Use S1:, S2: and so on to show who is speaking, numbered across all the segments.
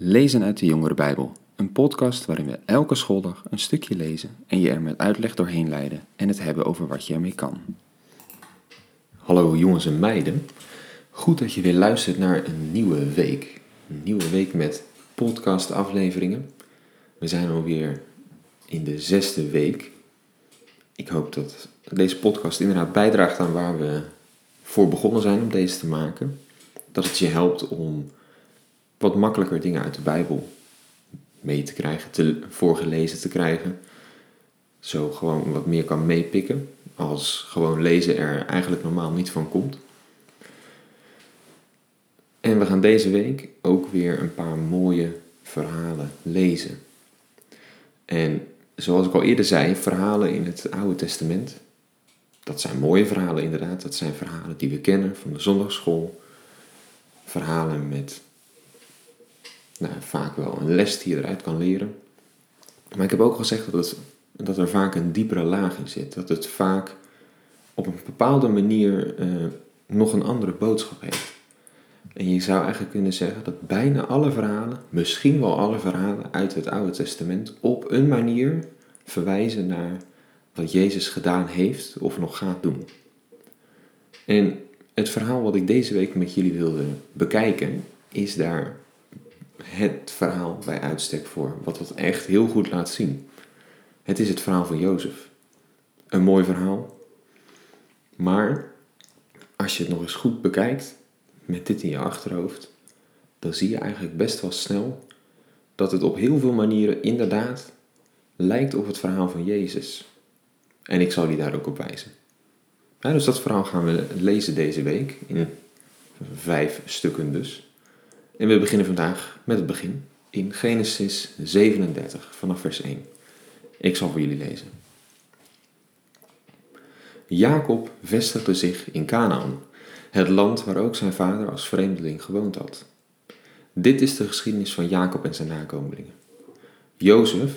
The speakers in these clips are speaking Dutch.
S1: Lezen uit de Jongere Bijbel, een podcast waarin we elke schooldag een stukje lezen en je er met uitleg doorheen leiden en het hebben over wat je ermee kan.
S2: Hallo jongens en meiden, goed dat je weer luistert naar een nieuwe week. Een nieuwe week met podcastafleveringen. We zijn alweer in de zesde week. Ik hoop dat deze podcast inderdaad bijdraagt aan waar we voor begonnen zijn om deze te maken. Dat het je helpt om wat makkelijker dingen uit de Bijbel mee te krijgen, te, voorgelezen te krijgen. Zo gewoon wat meer kan meepikken, als gewoon lezen er eigenlijk normaal niet van komt. En we gaan deze week ook weer een paar mooie verhalen lezen. En zoals ik al eerder zei, verhalen in het Oude Testament, dat zijn mooie verhalen inderdaad. Dat zijn verhalen die we kennen van de zondagschool. Verhalen met nou, vaak wel een les die je eruit kan leren. Maar ik heb ook gezegd dat, dat er vaak een diepere laag in zit. Dat het vaak op een bepaalde manier uh, nog een andere boodschap heeft. En je zou eigenlijk kunnen zeggen dat bijna alle verhalen, misschien wel alle verhalen uit het Oude Testament, op een manier verwijzen naar wat Jezus gedaan heeft of nog gaat doen. En het verhaal wat ik deze week met jullie wilde bekijken, is daar het verhaal bij uitstek voor, wat dat echt heel goed laat zien. Het is het verhaal van Jozef. Een mooi verhaal. Maar als je het nog eens goed bekijkt, met dit in je achterhoofd, dan zie je eigenlijk best wel snel dat het op heel veel manieren inderdaad lijkt op het verhaal van Jezus. En ik zal die daar ook op wijzen. dus dat verhaal gaan we lezen deze week in vijf stukken dus. En we beginnen vandaag met het begin in Genesis 37 vanaf vers 1. Ik zal voor jullie lezen. Jacob vestigde zich in Canaan, het land waar ook zijn vader als vreemdeling gewoond had. Dit is de geschiedenis van Jacob en zijn nakomelingen. Jozef,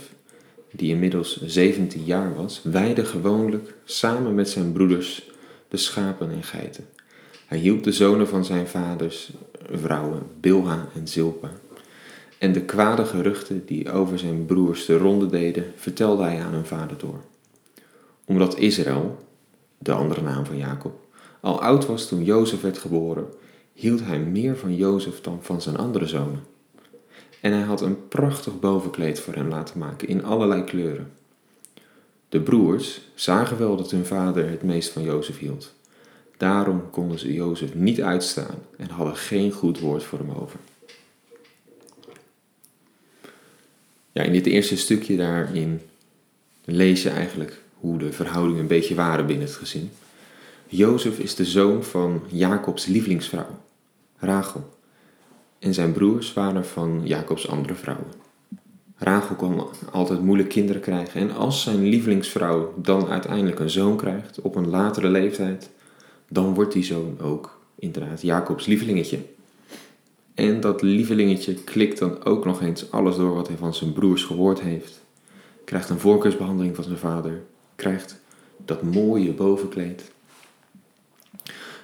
S2: die inmiddels 17 jaar was, weide gewoonlijk samen met zijn broeders de schapen en geiten. Hij hielp de zonen van zijn vaders vrouwen, Bilha en Zilpa. En de kwade geruchten die over zijn broers de ronde deden, vertelde hij aan hun vader door. Omdat Israël, de andere naam van Jacob, al oud was toen Jozef werd geboren, hield hij meer van Jozef dan van zijn andere zonen. En hij had een prachtig bovenkleed voor hem laten maken in allerlei kleuren. De broers zagen wel dat hun vader het meest van Jozef hield. Daarom konden ze Jozef niet uitstaan en hadden geen goed woord voor hem over. Ja, in dit eerste stukje daarin lees je eigenlijk hoe de verhoudingen een beetje waren binnen het gezin. Jozef is de zoon van Jacobs lievelingsvrouw, Rachel. En zijn broers waren van Jacobs andere vrouwen. Rachel kon altijd moeilijk kinderen krijgen en als zijn lievelingsvrouw dan uiteindelijk een zoon krijgt op een latere leeftijd, dan wordt die zoon ook inderdaad Jacobs lievelingetje. En dat lievelingetje klikt dan ook nog eens alles door wat hij van zijn broers gehoord heeft. Krijgt een voorkeursbehandeling van zijn vader. Krijgt dat mooie bovenkleed.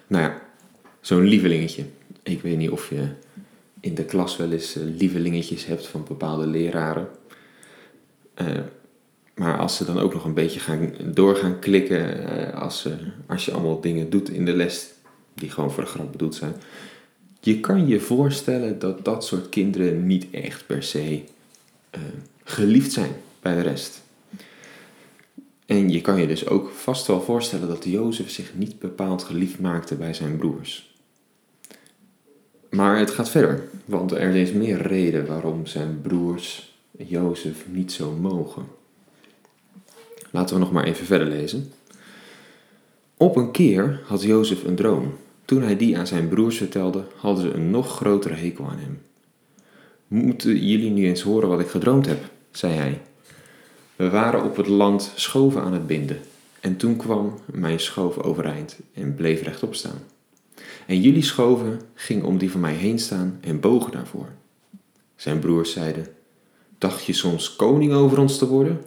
S2: Nou ja, zo'n lievelingetje. Ik weet niet of je in de klas wel eens eh, lievelingetjes hebt van bepaalde leraren. Uh, maar als ze dan ook nog een beetje gaan, door gaan klikken, eh, als, ze, als je allemaal dingen doet in de les die gewoon voor de grap bedoeld zijn. Je kan je voorstellen dat dat soort kinderen niet echt per se uh, geliefd zijn bij de rest. En je kan je dus ook vast wel voorstellen dat Jozef zich niet bepaald geliefd maakte bij zijn broers. Maar het gaat verder, want er is meer reden waarom zijn broers Jozef niet zo mogen. Laten we nog maar even verder lezen. Op een keer had Jozef een droom. Toen hij die aan zijn broers vertelde, hadden ze een nog grotere hekel aan hem. Moeten jullie nu eens horen wat ik gedroomd heb, zei hij. We waren op het land schoven aan het binden. En toen kwam mijn schoof overeind en bleef rechtop staan. En jullie schoven ging om die van mij heen staan en bogen daarvoor. Zijn broers zeiden: Dacht je soms koning over ons te worden?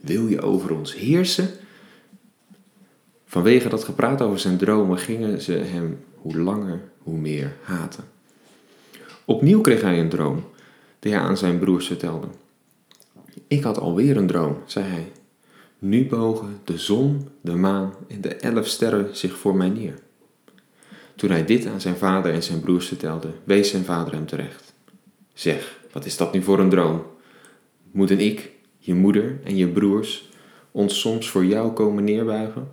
S2: Wil je over ons heersen? Vanwege dat gepraat over zijn dromen gingen ze hem hoe langer hoe meer haten. Opnieuw kreeg hij een droom. die hij aan zijn broers vertelde. Ik had alweer een droom, zei hij. Nu bogen de zon, de maan en de elf sterren zich voor mij neer. Toen hij dit aan zijn vader en zijn broers vertelde, wees zijn vader hem terecht. Zeg, wat is dat nu voor een droom? Moeten ik, je moeder en je broers ons soms voor jou komen neerbuigen?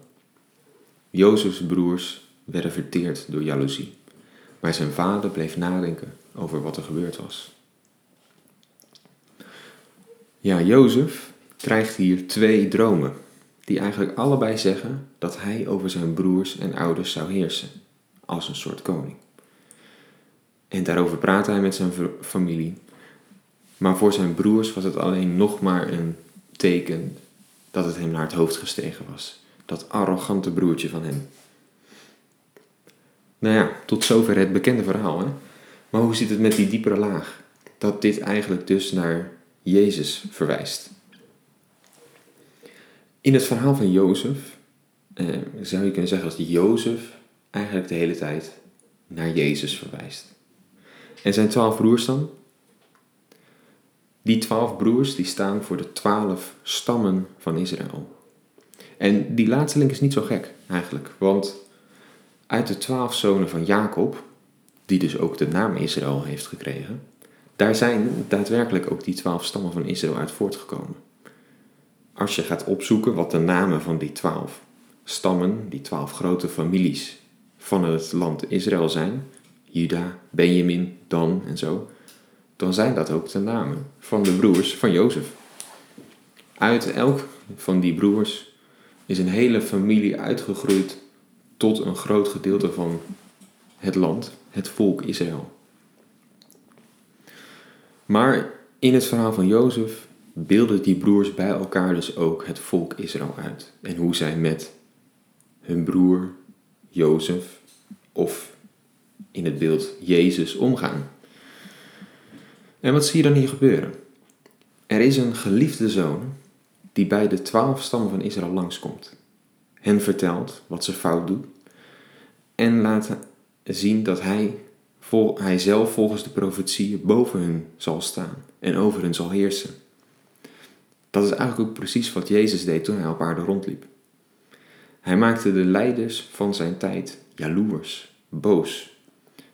S2: Jozefs broers werden verteerd door jaloezie, maar zijn vader bleef nadenken over wat er gebeurd was. Ja, Jozef krijgt hier twee dromen, die eigenlijk allebei zeggen dat hij over zijn broers en ouders zou heersen, als een soort koning. En daarover praat hij met zijn familie. Maar voor zijn broers was het alleen nog maar een teken dat het hem naar het hoofd gestegen was. Dat arrogante broertje van hem. Nou ja, tot zover het bekende verhaal. Hè? Maar hoe zit het met die diepere laag? Dat dit eigenlijk dus naar Jezus verwijst. In het verhaal van Jozef eh, zou je kunnen zeggen dat Jozef eigenlijk de hele tijd naar Jezus verwijst. En zijn twaalf broers dan? Die twaalf broers die staan voor de twaalf stammen van Israël. En die laatste link is niet zo gek eigenlijk, want uit de twaalf zonen van Jacob, die dus ook de naam Israël heeft gekregen, daar zijn daadwerkelijk ook die twaalf stammen van Israël uit voortgekomen. Als je gaat opzoeken wat de namen van die twaalf stammen, die twaalf grote families van het land Israël zijn, Juda, Benjamin, Dan en zo, dan zijn dat ook de namen van de broers van Jozef. Uit elk van die broers is een hele familie uitgegroeid tot een groot gedeelte van het land, het volk Israël. Maar in het verhaal van Jozef beelden die broers bij elkaar dus ook het volk Israël uit. En hoe zij met hun broer Jozef of in het beeld Jezus omgaan. En wat zie je dan hier gebeuren? Er is een geliefde zoon die bij de twaalf stammen van Israël langskomt. Hen vertelt wat ze fout doen en laat zien dat hij, vol, hij zelf volgens de profetieën boven hun zal staan en over hen zal heersen. Dat is eigenlijk ook precies wat Jezus deed toen hij op aarde rondliep. Hij maakte de leiders van zijn tijd jaloers, boos.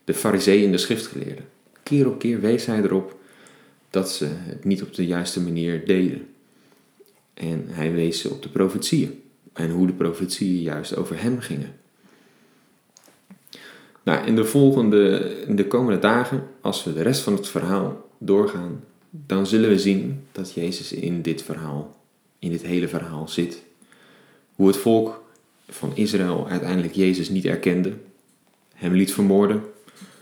S2: De fariseeën en de schriftgeleerden. Keer op keer wees hij erop dat ze het niet op de juiste manier deden. En hij wees ze op de profetieën en hoe de profetieën juist over hem gingen. Nou, in de volgende, in de komende dagen, als we de rest van het verhaal doorgaan, dan zullen we zien dat Jezus in dit verhaal, in dit hele verhaal zit. Hoe het volk van Israël uiteindelijk Jezus niet erkende, hem liet vermoorden,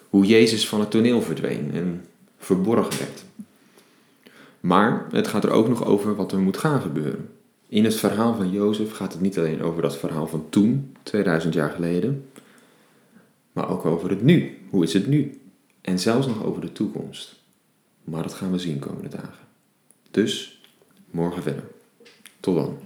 S2: hoe Jezus van het toneel verdween en verborgen werd. Maar het gaat er ook nog over wat er moet gaan gebeuren. In het verhaal van Jozef gaat het niet alleen over dat verhaal van toen, 2000 jaar geleden, maar ook over het nu. Hoe is het nu? En zelfs nog over de toekomst. Maar dat gaan we zien komende dagen. Dus morgen verder. Tot dan.